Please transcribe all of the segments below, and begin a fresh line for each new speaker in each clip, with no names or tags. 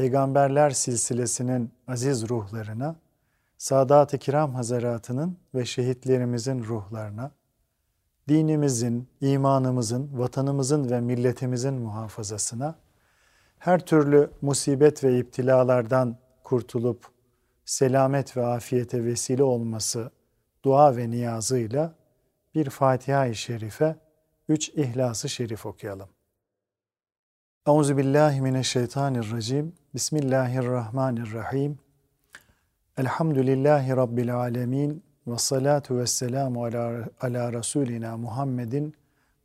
Peygamberler silsilesinin aziz ruhlarına, Sadat-ı Kiram Hazaratının ve şehitlerimizin ruhlarına, dinimizin, imanımızın, vatanımızın ve milletimizin muhafazasına, her türlü musibet ve iptilalardan kurtulup selamet ve afiyete vesile olması dua ve niyazıyla bir Fatiha-i Şerife, üç İhlas-ı Şerif okuyalım. Euzu. Bismillahirrahmanirrahim. Elhamdülillahi rabbil alamin ve salatu vesselamu ala, ala rasulina Muhammedin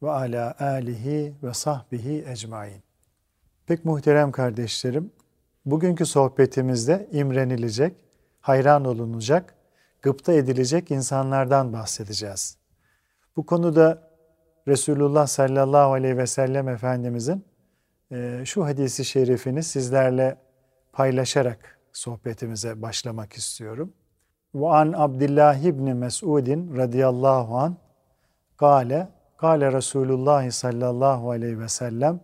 ve ala alihi ve sahbihi ecmaîn. Pek muhterem kardeşlerim, bugünkü sohbetimizde imrenilecek, hayran olunacak, gıpta edilecek insanlardan bahsedeceğiz. Bu konuda Resulullah sallallahu aleyhi ve sellem Efendimizin şu hadisi şerifini sizlerle paylaşarak sohbetimize başlamak istiyorum. Ve an Abdullah ibn Mes'udin radıyallahu an kâle kâle Resulullah sallallahu aleyhi ve sellem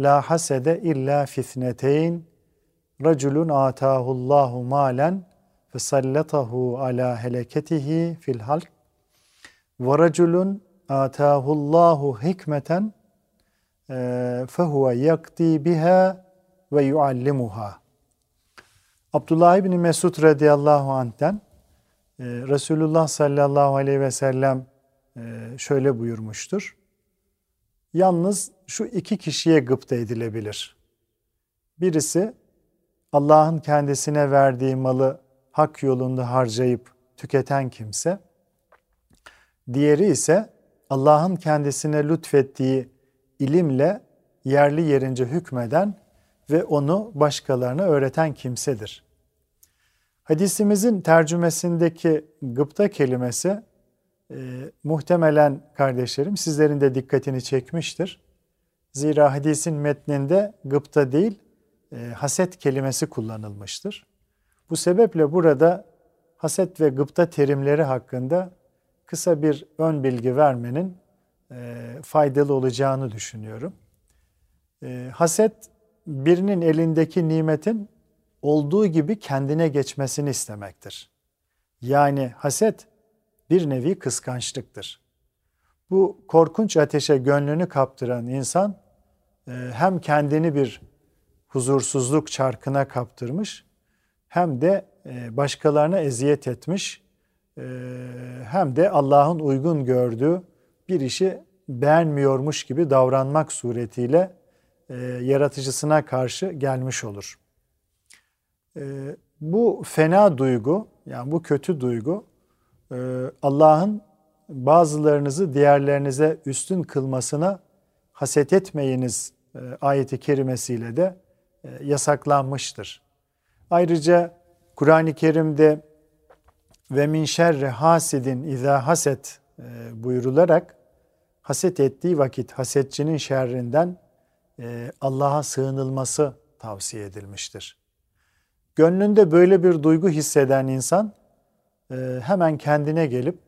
la hasede illa fitneteyn raculun atahullahu malen fesallatahu ala heleketihi fil halk ve raculun atahullahu hikmeten yakti biha ve yuallimuha. Abdullah ibn Mesud radıyallahu anh'ten e, Resulullah sallallahu aleyhi ve sellem e, şöyle buyurmuştur. Yalnız şu iki kişiye gıpta edilebilir. Birisi Allah'ın kendisine verdiği malı hak yolunda harcayıp tüketen kimse. Diğeri ise Allah'ın kendisine lütfettiği ilimle yerli yerince hükmeden ve onu başkalarına öğreten kimsedir. Hadisimizin tercümesindeki gıpta kelimesi e, muhtemelen kardeşlerim sizlerin de dikkatini çekmiştir. Zira hadisin metninde gıpta değil, e, haset kelimesi kullanılmıştır. Bu sebeple burada haset ve gıpta terimleri hakkında kısa bir ön bilgi vermenin e, faydalı olacağını düşünüyorum. E, haset birinin elindeki nimetin olduğu gibi kendine geçmesini istemektir. Yani haset bir nevi kıskançlıktır. Bu korkunç ateşe gönlünü kaptıran insan e, hem kendini bir huzursuzluk çarkına kaptırmış hem de e, başkalarına eziyet etmiş e, hem de Allah'ın uygun gördüğü bir işi beğenmiyormuş gibi davranmak suretiyle yaratıcısına karşı gelmiş olur. Bu fena duygu, yani bu kötü duygu Allah'ın bazılarınızı diğerlerinize üstün kılmasına haset etmeyiniz ayeti kerimesiyle de yasaklanmıştır. Ayrıca Kur'an-ı Kerim'de ve min şerri hasidin izâ haset e, buyurularak haset ettiği vakit hasetçinin şerrinden e, Allah'a sığınılması tavsiye edilmiştir. Gönlünde böyle bir duygu hisseden insan e, hemen kendine gelip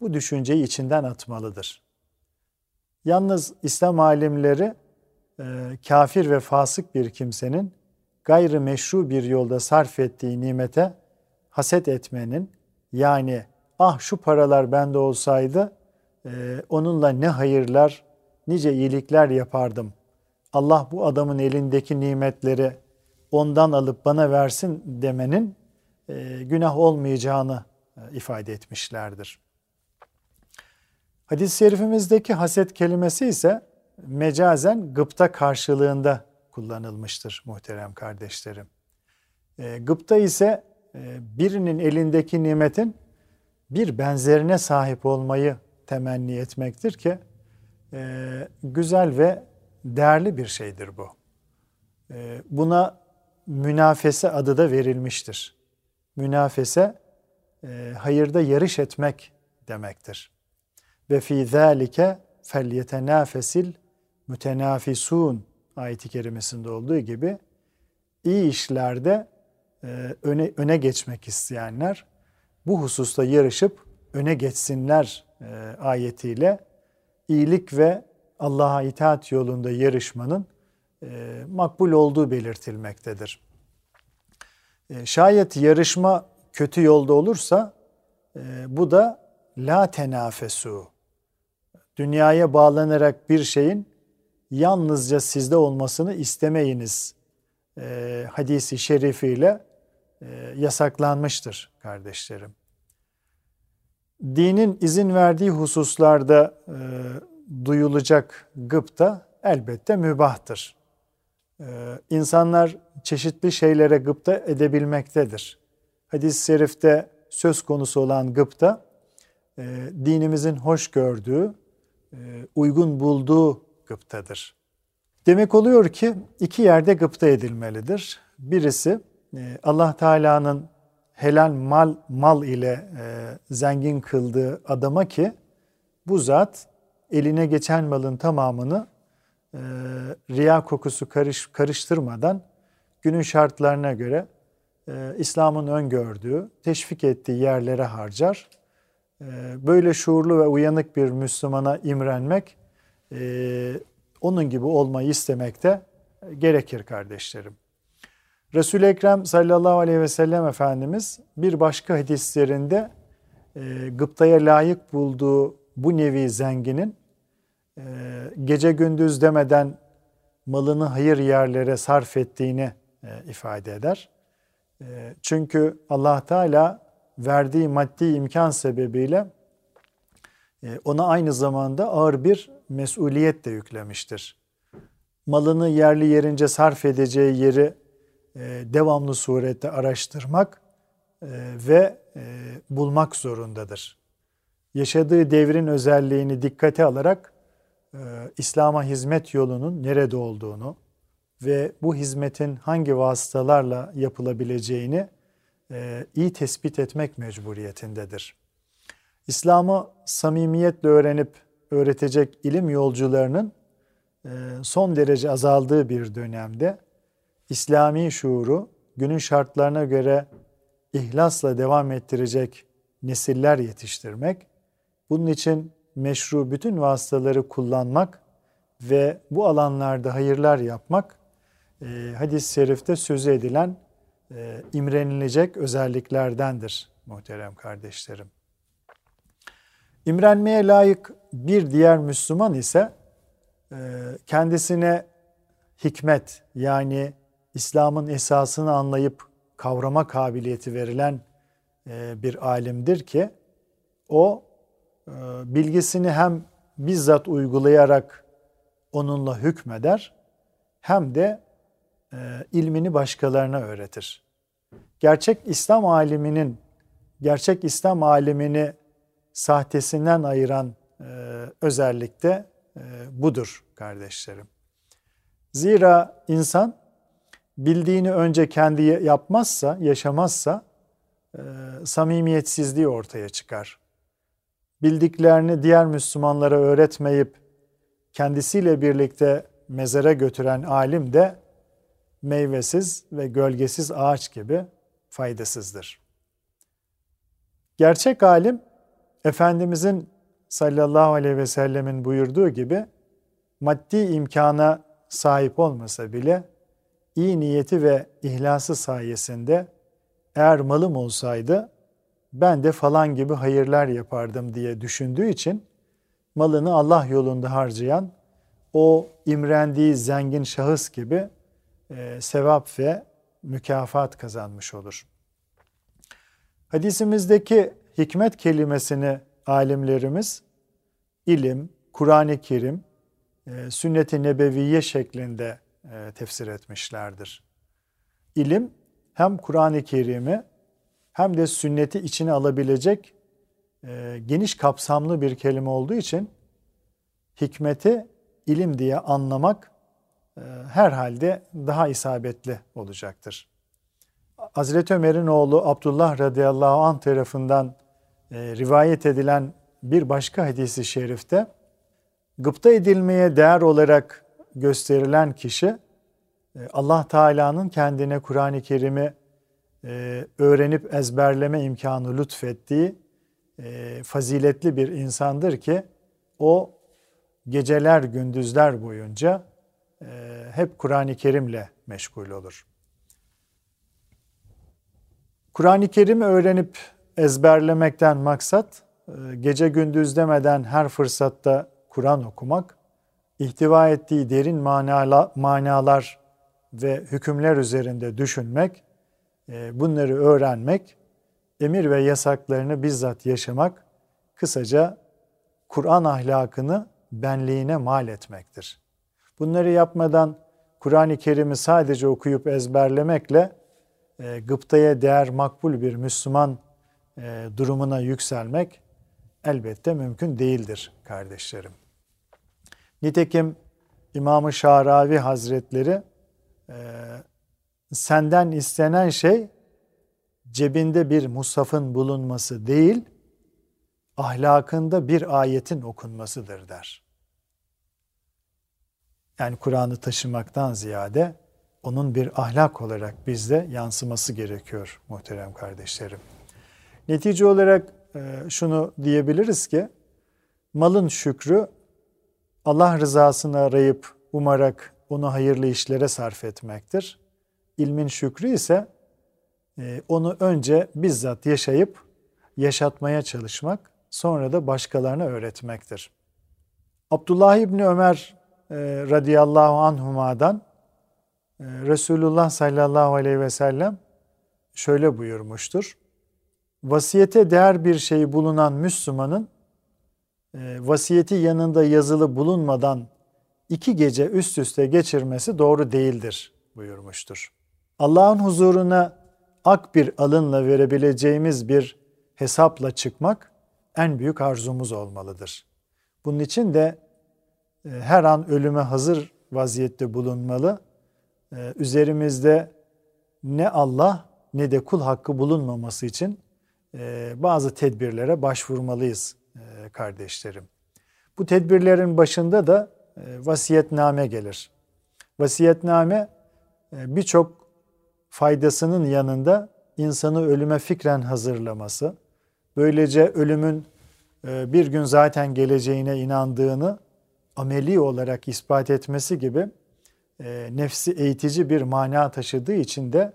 bu düşünceyi içinden atmalıdır. Yalnız İslam alimleri kafir ve fasık bir kimsenin gayrı meşru bir yolda sarf ettiği nimete haset etmenin yani ah şu paralar bende olsaydı e, onunla ne hayırlar, nice iyilikler yapardım. Allah bu adamın elindeki nimetleri ondan alıp bana versin demenin e, günah olmayacağını e, ifade etmişlerdir. Hadis-i şerifimizdeki haset kelimesi ise mecazen gıpta karşılığında kullanılmıştır muhterem kardeşlerim. E, gıpta ise birinin elindeki nimetin bir benzerine sahip olmayı temenni etmektir ki e, güzel ve değerli bir şeydir bu. E, buna münafese adı da verilmiştir. Münafese e, hayırda yarış etmek demektir. Ve fi zalike felyetenafesil mütenafisun ayeti kerimesinde olduğu gibi iyi işlerde e, öne öne geçmek isteyenler bu hususta yarışıp öne geçsinler e, ayetiyle iyilik ve Allah'a itaat yolunda yarışmanın e, makbul olduğu belirtilmektedir. E, şayet yarışma kötü yolda olursa bu da la tenafesu. Dünyaya bağlanarak bir şeyin yalnızca sizde olmasını istemeyiniz hadisi şerifiyle yasaklanmıştır kardeşlerim. Dinin izin verdiği hususlarda e, duyulacak gıpta elbette mübahtır. E, insanlar çeşitli şeylere gıpta edebilmektedir. Hadis-i şerifte söz konusu olan gıpta, e, dinimizin hoş gördüğü, e, uygun bulduğu gıptadır. Demek oluyor ki iki yerde gıpta edilmelidir. Birisi e, Allah Teala'nın helal mal mal ile e, zengin kıldığı adama ki bu zat eline geçen malın tamamını e, riya kokusu karış, karıştırmadan günün şartlarına göre e, İslam'ın öngördüğü, teşvik ettiği yerlere harcar. E, böyle şuurlu ve uyanık bir Müslümana imrenmek, onun gibi olmayı istemekte gerekir kardeşlerim. Resul-i Ekrem sallallahu aleyhi ve sellem Efendimiz bir başka hadislerinde e, gıptaya layık bulduğu bu nevi zenginin e, gece gündüz demeden malını hayır yerlere sarf ettiğini e, ifade eder. E, çünkü Allah Teala verdiği maddi imkan sebebiyle e, ona aynı zamanda ağır bir mesuliyet de yüklemiştir. Malını yerli yerince sarf edeceği yeri devamlı surette araştırmak e, ve bulmak zorundadır. Yaşadığı devrin özelliğini dikkate alarak İslam'a hizmet yolunun nerede olduğunu ve bu hizmetin hangi vasıtalarla yapılabileceğini iyi tespit etmek mecburiyetindedir. İslam'ı samimiyetle öğrenip öğretecek ilim yolcularının e, son derece azaldığı bir dönemde İslami şuuru günün şartlarına göre ihlasla devam ettirecek nesiller yetiştirmek, bunun için meşru bütün vasıtaları kullanmak ve bu alanlarda hayırlar yapmak, e, hadis-i şerifte sözü edilen e, imrenilecek özelliklerdendir muhterem kardeşlerim. İmrenmeye layık bir diğer Müslüman ise e, kendisine hikmet yani İslam'ın esasını anlayıp kavrama kabiliyeti verilen e, bir alimdir ki o e, bilgisini hem bizzat uygulayarak onunla hükmeder hem de ilmini başkalarına öğretir. Gerçek İslam aliminin gerçek İslam alimini sahtesinden ayıran e, özellik de e, budur kardeşlerim. Zira insan bildiğini önce kendi yapmazsa, yaşamazsa e, samimiyetsizliği ortaya çıkar. Bildiklerini diğer Müslümanlara öğretmeyip kendisiyle birlikte mezara götüren alim de meyvesiz ve gölgesiz ağaç gibi faydasızdır. Gerçek alim Efendimizin sallallahu aleyhi ve sellemin buyurduğu gibi maddi imkana sahip olmasa bile iyi niyeti ve ihlası sayesinde eğer malım olsaydı ben de falan gibi hayırlar yapardım diye düşündüğü için malını Allah yolunda harcayan o imrendiği zengin şahıs gibi e, sevap ve mükafat kazanmış olur. Hadisimizdeki hikmet kelimesini alimlerimiz ilim, Kur'an-ı Kerim, e, sünnet-i nebeviye şeklinde e, tefsir etmişlerdir. İlim hem Kur'an-ı Kerim'i hem de sünneti içine alabilecek e, geniş kapsamlı bir kelime olduğu için hikmeti ilim diye anlamak herhalde daha isabetli olacaktır. Hazreti Ömer'in oğlu Abdullah radıyallahu anh tarafından e, rivayet edilen bir başka hadisi şerifte gıpta edilmeye değer olarak gösterilen kişi e, Allah Teala'nın kendine Kur'an-ı Kerim'i e, öğrenip ezberleme imkanı lütfettiği e, faziletli bir insandır ki o geceler gündüzler boyunca hep Kur'an-ı Kerim'le meşgul olur. Kur'an-ı Kerim'i öğrenip ezberlemekten maksat gece gündüz demeden her fırsatta Kur'an okumak, ihtiva ettiği derin manalar ve hükümler üzerinde düşünmek, e, bunları öğrenmek, emir ve yasaklarını bizzat yaşamak, kısaca Kur'an ahlakını benliğine mal etmektir. Bunları yapmadan Kur'an-ı Kerim'i sadece okuyup ezberlemekle e, gıptaya değer makbul bir Müslüman e, durumuna yükselmek elbette mümkün değildir kardeşlerim. Nitekim İmam-ı Şaravi Hazretleri e, senden istenen şey cebinde bir musafın bulunması değil, ahlakında bir ayetin okunmasıdır der. Yani Kur'an'ı taşımaktan ziyade onun bir ahlak olarak bizde yansıması gerekiyor muhterem kardeşlerim. Netice olarak e, şunu diyebiliriz ki malın şükrü Allah rızasını arayıp umarak onu hayırlı işlere sarf etmektir. İlmin şükrü ise e, onu önce bizzat yaşayıp yaşatmaya çalışmak, sonra da başkalarına öğretmektir. Abdullah İbni Ömer e, radıyallahu anhuma'dan e, Resulullah sallallahu aleyhi ve sellem şöyle buyurmuştur. Vasiyete değer bir şey bulunan Müslümanın vasiyeti yanında yazılı bulunmadan iki gece üst üste geçirmesi doğru değildir buyurmuştur. Allah'ın huzuruna ak bir alınla verebileceğimiz bir hesapla çıkmak en büyük arzumuz olmalıdır. Bunun için de e, her an ölüme hazır vaziyette bulunmalı. E, üzerimizde ne Allah ne de kul hakkı bulunmaması için e, bazı tedbirlere başvurmalıyız kardeşlerim. Bu tedbirlerin başında da vasiyetname gelir. Vasiyetname birçok faydasının yanında insanı ölüme fikren hazırlaması, böylece ölümün bir gün zaten geleceğine inandığını ameli olarak ispat etmesi gibi e, nefsi eğitici bir mana taşıdığı için de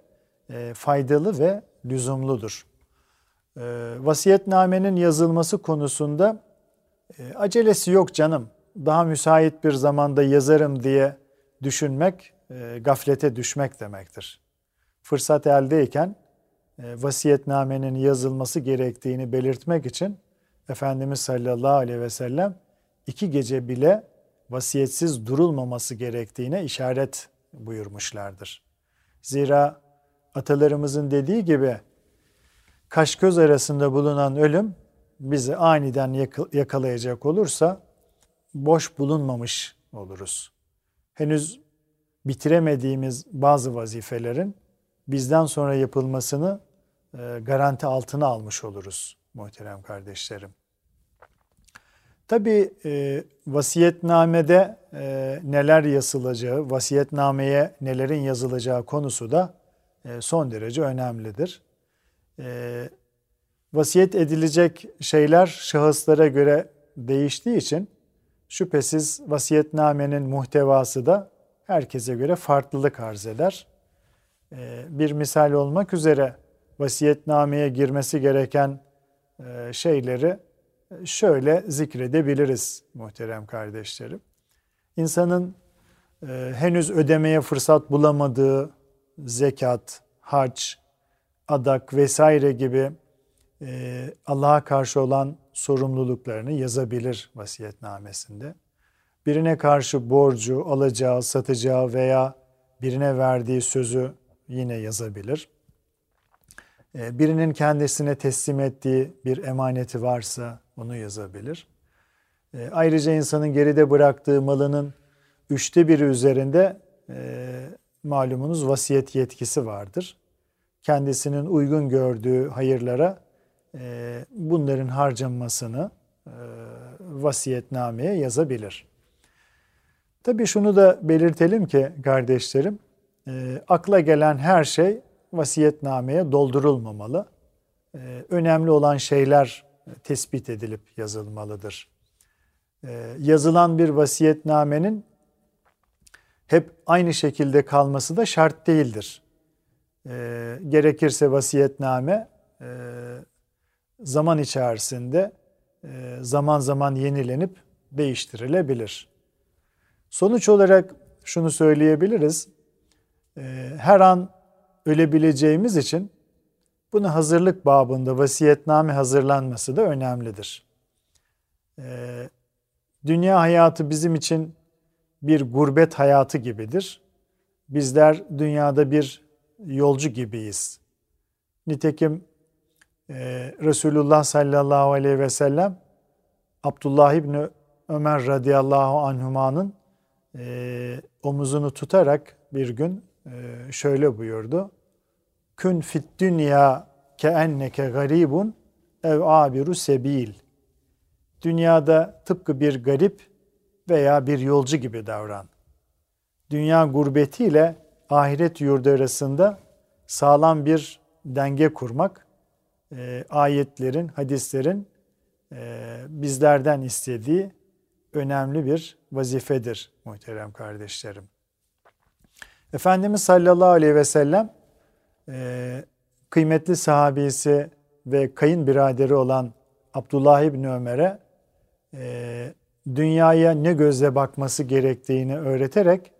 e, faydalı ve lüzumludur. E, vasiyetnamenin yazılması konusunda e, acelesi yok canım, daha müsait bir zamanda yazarım diye düşünmek, e, gaflete düşmek demektir. Fırsat eldeyken e, vasiyetnamenin yazılması gerektiğini belirtmek için Efendimiz sallallahu aleyhi ve sellem iki gece bile vasiyetsiz durulmaması gerektiğine işaret buyurmuşlardır. Zira atalarımızın dediği gibi kaş göz arasında bulunan ölüm bizi aniden yakalayacak olursa boş bulunmamış oluruz. Henüz bitiremediğimiz bazı vazifelerin bizden sonra yapılmasını e, garanti altına almış oluruz muhterem kardeşlerim. Tabi e, vasiyetnamede e, neler yazılacağı, vasiyetnameye nelerin yazılacağı konusu da e, son derece önemlidir. E, vasiyet edilecek şeyler şahıslara göre değiştiği için şüphesiz vasiyetnamenin muhtevası da herkese göre farklılık arz eder. E, bir misal olmak üzere vasiyetnameye girmesi gereken e, şeyleri şöyle zikredebiliriz muhterem kardeşlerim. İnsanın e, henüz ödemeye fırsat bulamadığı zekat, hac, adak vesaire gibi e, Allah'a karşı olan sorumluluklarını yazabilir vasiyetnamesinde. Birine karşı borcu, alacağı, satacağı veya birine verdiği sözü yine yazabilir. E, birinin kendisine teslim ettiği bir emaneti varsa onu yazabilir. E, ayrıca insanın geride bıraktığı malının üçte biri üzerinde e, malumunuz vasiyet yetkisi vardır. Kendisinin uygun gördüğü hayırlara e, bunların harcanmasını e, vasiyetnameye yazabilir. Tabii şunu da belirtelim ki kardeşlerim, e, akla gelen her şey vasiyetnameye doldurulmamalı. E, önemli olan şeyler tespit edilip yazılmalıdır. E, yazılan bir vasiyetnamenin hep aynı şekilde kalması da şart değildir. E, gerekirse vasiyetname e, zaman içerisinde e, zaman zaman yenilenip değiştirilebilir. Sonuç olarak şunu söyleyebiliriz. E, her an ölebileceğimiz için bunu hazırlık babında vasiyetname hazırlanması da önemlidir. E, dünya hayatı bizim için bir gurbet hayatı gibidir. Bizler dünyada bir yolcu gibiyiz. Nitekim e, Resulullah sallallahu aleyhi ve sellem Abdullah İbni Ömer radıyallahu anhumanın e, omuzunu tutarak bir gün e, şöyle buyurdu. Kün fit dünya ke enneke garibun ev abiru sebil. Dünyada tıpkı bir garip veya bir yolcu gibi davran. Dünya gurbetiyle ahiret yurdu arasında sağlam bir denge kurmak, e, ayetlerin, hadislerin e, bizlerden istediği önemli bir vazifedir muhterem kardeşlerim. Efendimiz sallallahu aleyhi ve sellem e, kıymetli sahabesi ve kayınbiraderi olan Abdullah İbni Ömer'e e, dünyaya ne gözle bakması gerektiğini öğreterek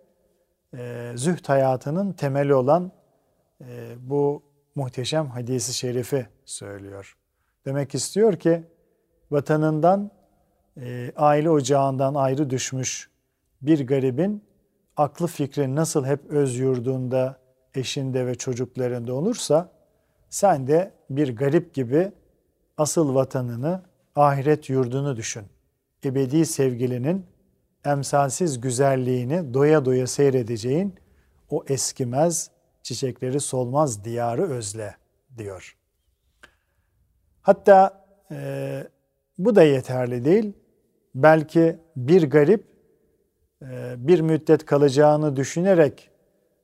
e, zühd hayatının temeli olan e, bu muhteşem hadisi şerifi söylüyor. Demek istiyor ki vatanından, e, aile ocağından ayrı düşmüş bir garibin aklı fikri nasıl hep öz yurdunda, eşinde ve çocuklarında olursa sen de bir garip gibi asıl vatanını, ahiret yurdunu düşün. Ebedi sevgilinin emsalsiz güzelliğini doya doya seyredeceğin o eskimez, çiçekleri solmaz diyarı özle diyor. Hatta e, bu da yeterli değil. Belki bir garip e, bir müddet kalacağını düşünerek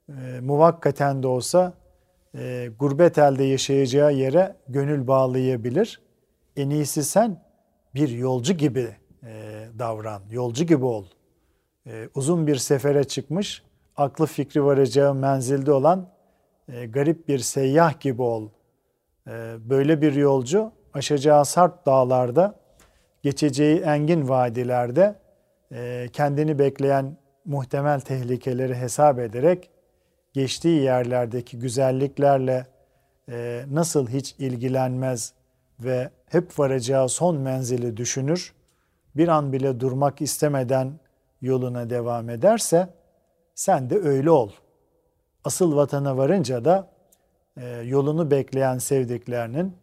e, muvakkaten de olsa e, gurbet elde yaşayacağı yere gönül bağlayabilir. En iyisi sen bir yolcu gibi e, davran, yolcu gibi ol. E, uzun bir sefere çıkmış, aklı fikri varacağı menzilde olan e, garip bir seyyah gibi ol. E, böyle bir yolcu aşacağı sarp dağlarda, geçeceği engin vadilerde e, kendini bekleyen muhtemel tehlikeleri hesap ederek geçtiği yerlerdeki güzelliklerle e, nasıl hiç ilgilenmez ve hep varacağı son menzili düşünür, bir an bile durmak istemeden yoluna devam ederse sen de öyle ol. Asıl vatana varınca da e, yolunu bekleyen sevdiklerinin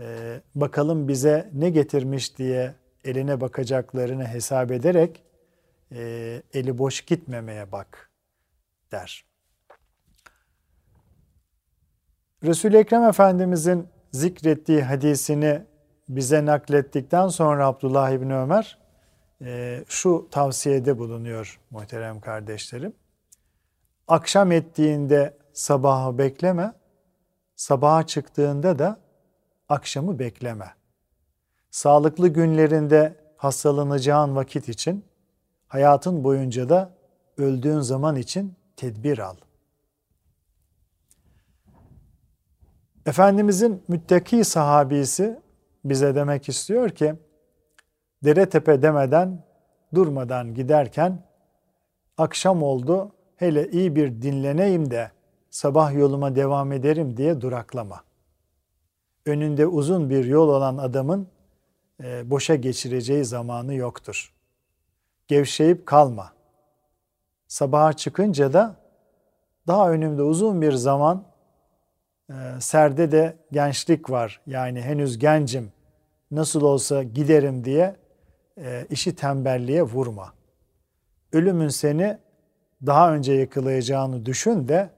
e, bakalım bize ne getirmiş diye eline bakacaklarını hesap ederek e, eli boş gitmemeye bak der. Resul-i Ekrem Efendimizin zikrettiği hadisini bize naklettikten sonra Abdullah İbni Ömer e, şu tavsiyede bulunuyor muhterem kardeşlerim. Akşam ettiğinde sabahı bekleme, sabaha çıktığında da akşamı bekleme. Sağlıklı günlerinde hastalanacağın vakit için, hayatın boyunca da öldüğün zaman için tedbir al. Efendimizin müttaki sahabisi bize demek istiyor ki, dere tepe demeden, durmadan giderken, akşam oldu, hele iyi bir dinleneyim de sabah yoluma devam ederim diye duraklama. Önünde uzun bir yol olan adamın e, boşa geçireceği zamanı yoktur. Gevşeyip kalma. Sabaha çıkınca da daha önümde uzun bir zaman serde de gençlik var. Yani henüz gencim. Nasıl olsa giderim diye e, işi tembelliğe vurma. Ölümün seni daha önce yakalayacağını düşün de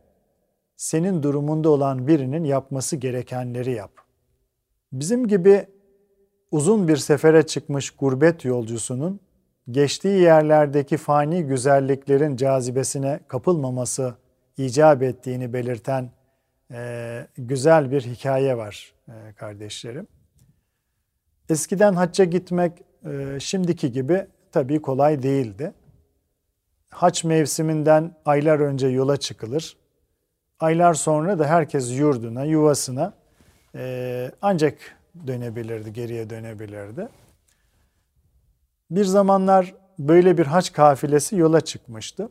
senin durumunda olan birinin yapması gerekenleri yap. Bizim gibi uzun bir sefere çıkmış gurbet yolcusunun geçtiği yerlerdeki fani güzelliklerin cazibesine kapılmaması icap ettiğini belirten e, güzel bir hikaye var e, kardeşlerim. Eskiden hacca gitmek e, şimdiki gibi tabii kolay değildi. Haç mevsiminden aylar önce yola çıkılır. Aylar sonra da herkes yurduna, yuvasına e, ancak dönebilirdi, geriye dönebilirdi. Bir zamanlar böyle bir haç kafilesi yola çıkmıştı.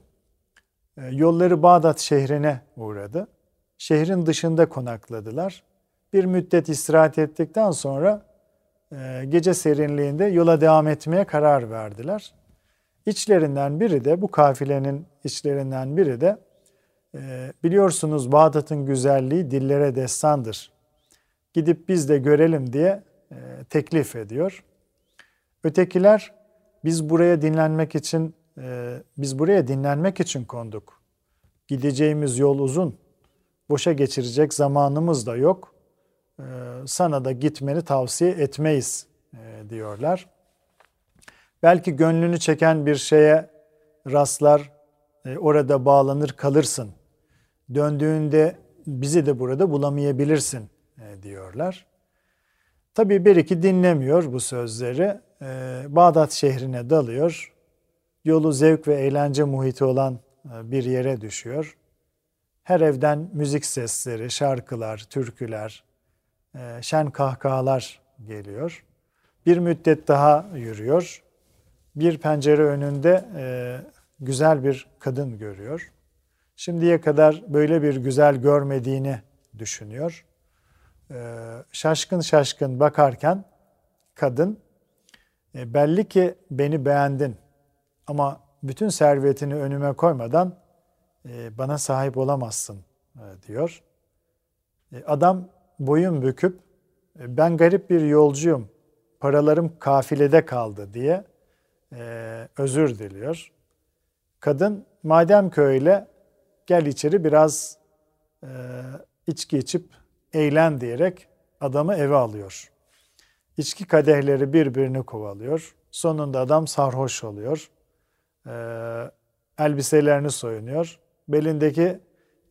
E, yolları Bağdat şehrine uğradı. Şehrin dışında konakladılar. Bir müddet istirahat ettikten sonra e, gece serinliğinde yola devam etmeye karar verdiler. İçlerinden biri de bu kafilenin içlerinden biri de e, biliyorsunuz Bağdat'ın güzelliği dillere destandır. Gidip biz de görelim diye teklif ediyor. Ötekiler biz buraya dinlenmek için biz buraya dinlenmek için konduk. Gideceğimiz yol uzun boşa geçirecek zamanımız da yok. Ee, sana da gitmeni tavsiye etmeyiz e, diyorlar. Belki gönlünü çeken bir şeye rastlar, e, orada bağlanır kalırsın. Döndüğünde bizi de burada bulamayabilirsin e, diyorlar. Tabii bir iki dinlemiyor bu sözleri. Bağdat şehrine dalıyor. Yolu zevk ve eğlence muhiti olan bir yere düşüyor. Her evden müzik sesleri, şarkılar, türküler, e, şen kahkahalar geliyor. Bir müddet daha yürüyor. Bir pencere önünde e, güzel bir kadın görüyor. Şimdiye kadar böyle bir güzel görmediğini düşünüyor. E, şaşkın şaşkın bakarken kadın belli ki beni beğendin ama bütün servetini önüme koymadan bana sahip olamazsın e, diyor. E, adam boyun büküp ben garip bir yolcuyum, paralarım kafilede kaldı diye özür diliyor. Kadın madem ki öyle gel içeri biraz içki içip eğlen diyerek adamı eve alıyor. İçki kadehleri birbirini kovalıyor. Sonunda adam sarhoş oluyor. elbiselerini soyunuyor belindeki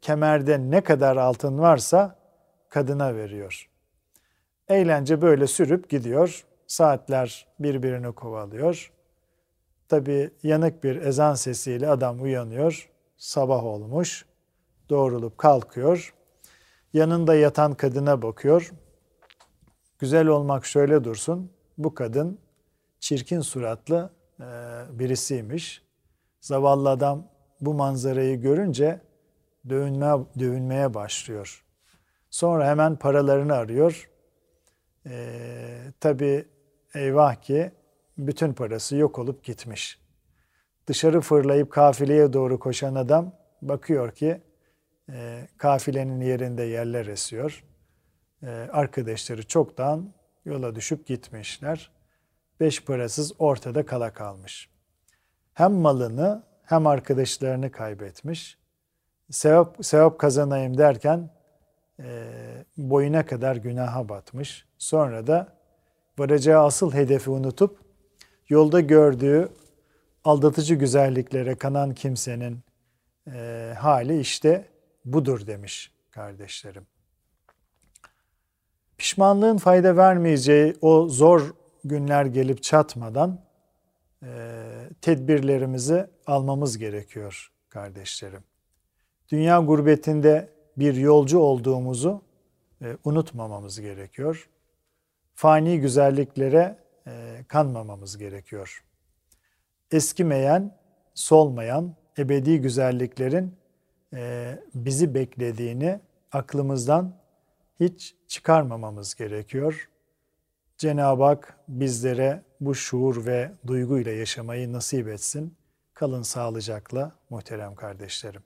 kemerde ne kadar altın varsa kadına veriyor. Eğlence böyle sürüp gidiyor. Saatler birbirini kovalıyor. Tabi yanık bir ezan sesiyle adam uyanıyor. Sabah olmuş. Doğrulup kalkıyor. Yanında yatan kadına bakıyor. Güzel olmak şöyle dursun. Bu kadın çirkin suratlı birisiymiş. Zavallı adam bu manzarayı görünce dövünme, dövünmeye başlıyor. Sonra hemen paralarını arıyor. Ee, Tabi eyvah ki bütün parası yok olup gitmiş. Dışarı fırlayıp kafileye doğru koşan adam bakıyor ki e, kafilenin yerinde yerler esiyor. E, arkadaşları çoktan yola düşüp gitmişler. Beş parasız ortada kala kalmış. Hem malını hem arkadaşlarını kaybetmiş. Sevap, sevap kazanayım derken e, boyuna kadar günaha batmış. Sonra da varacağı asıl hedefi unutup yolda gördüğü aldatıcı güzelliklere kanan kimsenin e, hali işte budur demiş kardeşlerim. Pişmanlığın fayda vermeyeceği o zor günler gelip çatmadan tedbirlerimizi almamız gerekiyor kardeşlerim. Dünya gurbetinde bir yolcu olduğumuzu e, unutmamamız gerekiyor. Fani güzelliklere e, kanmamamız gerekiyor. Eskimeyen, solmayan ebedi güzelliklerin bizi beklediğini aklımızdan hiç çıkarmamamız gerekiyor. Cenab-ı Hak bizlere bu şuur ve duyguyla yaşamayı nasip etsin. Kalın sağlıcakla muhterem kardeşlerim.